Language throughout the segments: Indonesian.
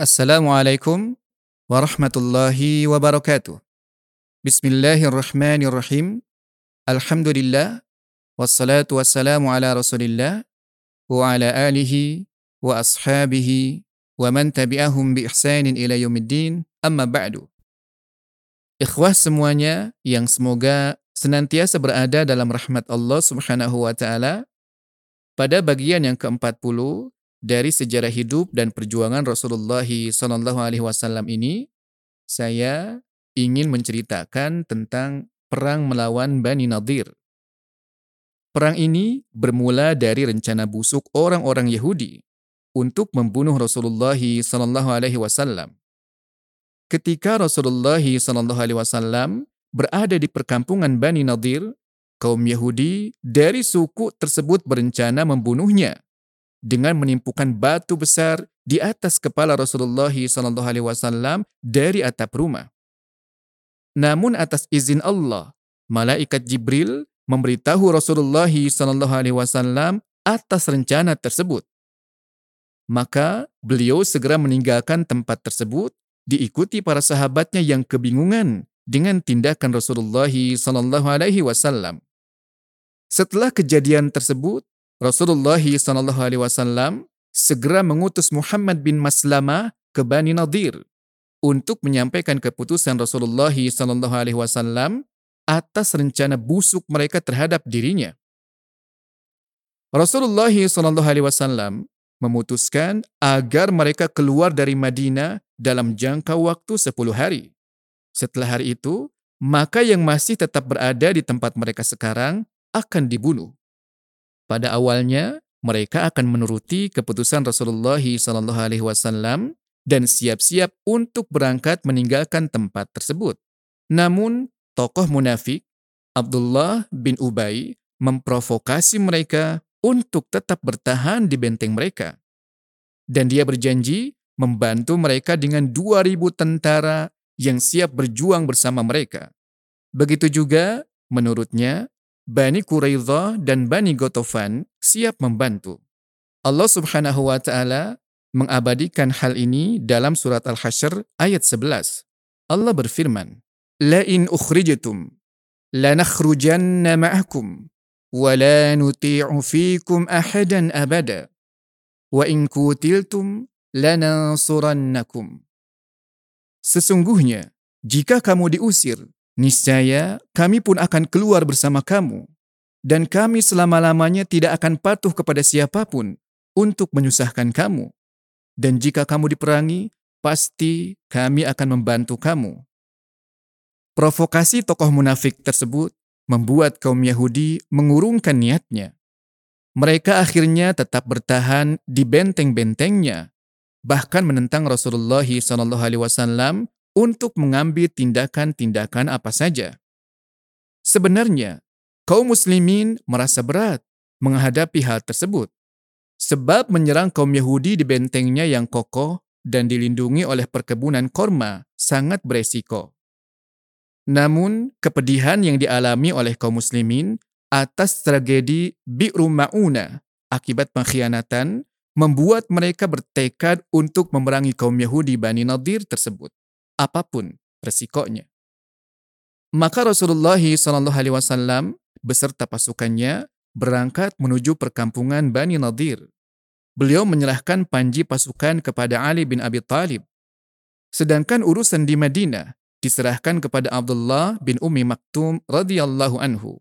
Assalamualaikum warahmatullahi wabarakatuh. Bismillahirrahmanirrahim. Alhamdulillah wassalatu wassalamu ala Rasulillah wa ala alihi wa ashabihi wa man tabi'ahum bi ihsanin ila yaumiddin. Amma ba'du. Ikhwah semuanya yang semoga senantiasa berada dalam rahmat Allah Subhanahu wa taala. Pada bagian yang ke-40 dari sejarah hidup dan perjuangan Rasulullah Sallallahu Alaihi Wasallam ini, saya ingin menceritakan tentang perang melawan Bani Nadir. Perang ini bermula dari rencana busuk orang-orang Yahudi untuk membunuh Rasulullah Sallallahu Alaihi Wasallam. Ketika Rasulullah Sallallahu Alaihi Wasallam berada di perkampungan Bani Nadir, kaum Yahudi dari suku tersebut berencana membunuhnya dengan menimpukan batu besar di atas kepala Rasulullah SAW dari atap rumah. Namun atas izin Allah, malaikat Jibril memberitahu Rasulullah SAW atas rencana tersebut. Maka beliau segera meninggalkan tempat tersebut, diikuti para sahabatnya yang kebingungan dengan tindakan Rasulullah SAW. Setelah kejadian tersebut, Rasulullah Shallallahu Alaihi Wasallam segera mengutus Muhammad bin Maslama ke Bani Nadir untuk menyampaikan keputusan Rasulullah Shallallahu Alaihi Wasallam atas rencana busuk mereka terhadap dirinya. Rasulullah Shallallahu Alaihi Wasallam memutuskan agar mereka keluar dari Madinah dalam jangka waktu 10 hari. Setelah hari itu, maka yang masih tetap berada di tempat mereka sekarang akan dibunuh. Pada awalnya, mereka akan menuruti keputusan Rasulullah SAW dan siap-siap untuk berangkat meninggalkan tempat tersebut. Namun, tokoh munafik Abdullah bin Ubay memprovokasi mereka untuk tetap bertahan di benteng mereka. Dan dia berjanji membantu mereka dengan 2000 tentara yang siap berjuang bersama mereka. Begitu juga, menurutnya, Bani Quraidah dan Bani Gotofan siap membantu. Allah Subhanahu wa taala mengabadikan hal ini dalam surat Al-Hasyr ayat 11. Allah berfirman, "La in ukhrijtum lanakhrujanna ma'akum wa la nuti'u fikum ahadan abada wa in kutiltum lanansurannakum." Sesungguhnya, jika kamu diusir, niscaya kami pun akan keluar bersama kamu, dan kami selama-lamanya tidak akan patuh kepada siapa pun untuk menyusahkan kamu. Dan jika kamu diperangi, pasti kami akan membantu kamu. Provokasi tokoh munafik tersebut membuat kaum Yahudi mengurungkan niatnya. Mereka akhirnya tetap bertahan di benteng-bentengnya, bahkan menentang Rasulullah SAW untuk mengambil tindakan-tindakan apa saja. Sebenarnya, kaum muslimin merasa berat menghadapi hal tersebut. Sebab menyerang kaum Yahudi di bentengnya yang kokoh dan dilindungi oleh perkebunan korma sangat beresiko. Namun, kepedihan yang dialami oleh kaum muslimin atas tragedi Bi'ru Ma'una akibat pengkhianatan membuat mereka bertekad untuk memerangi kaum Yahudi Bani Nadir tersebut apa pun resikonya. Maka Rasulullah SAW beserta pasukannya berangkat menuju perkampungan Bani Nadir. Beliau menyerahkan panji pasukan kepada Ali bin Abi Talib. Sedangkan urusan di Madinah diserahkan kepada Abdullah bin Umi Maktum radhiyallahu anhu.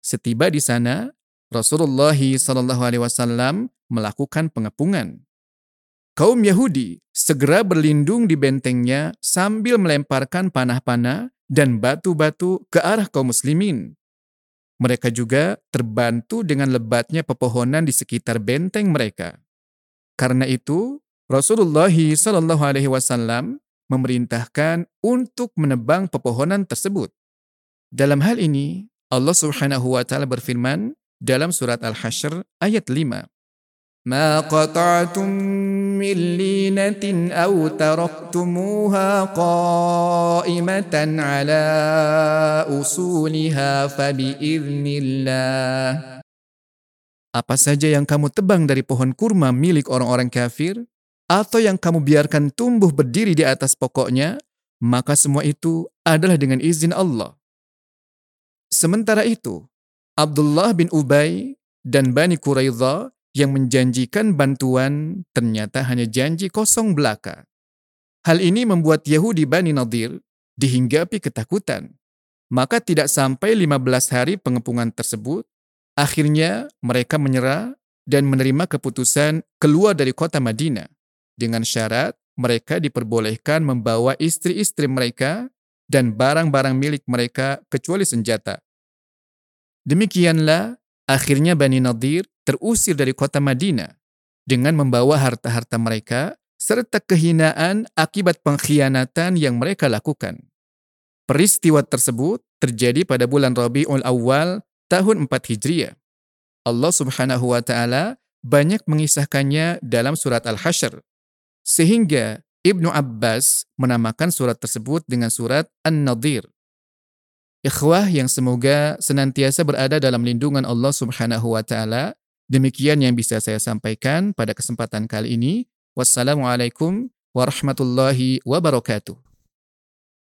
Setiba di sana, Rasulullah SAW melakukan pengepungan kaum Yahudi segera berlindung di bentengnya sambil melemparkan panah-panah dan batu-batu ke arah kaum muslimin. Mereka juga terbantu dengan lebatnya pepohonan di sekitar benteng mereka. Karena itu, Rasulullah Shallallahu Alaihi Wasallam memerintahkan untuk menebang pepohonan tersebut. Dalam hal ini, Allah Subhanahu wa taala berfirman dalam surat Al-Hasyr ayat 5. ما قطعتم من لينة أو تركتموها قائمة على أصولها فبإذن الله Apa saja yang kamu tebang dari pohon kurma milik orang-orang kafir, atau yang kamu biarkan tumbuh berdiri di atas pokoknya, maka semua itu adalah dengan izin Allah. Sementara itu, Abdullah bin Ubay dan Bani Quraidha yang menjanjikan bantuan ternyata hanya janji kosong belaka. Hal ini membuat Yahudi Bani Nadir dihinggapi ketakutan. Maka tidak sampai 15 hari pengepungan tersebut, akhirnya mereka menyerah dan menerima keputusan keluar dari kota Madinah dengan syarat mereka diperbolehkan membawa istri-istri mereka dan barang-barang milik mereka kecuali senjata. Demikianlah akhirnya Bani Nadir terusir dari kota Madinah dengan membawa harta-harta mereka serta kehinaan akibat pengkhianatan yang mereka lakukan. Peristiwa tersebut terjadi pada bulan Rabiul Awal tahun 4 Hijriah. Allah Subhanahu wa taala banyak mengisahkannya dalam surat Al-Hasyr. Sehingga Ibnu Abbas menamakan surat tersebut dengan surat An-Nadir. Ikhwah yang semoga senantiasa berada dalam lindungan Allah Subhanahu wa taala. Demikian yang bisa saya sampaikan pada kesempatan kali ini. Wassalamualaikum warahmatullahi wabarakatuh.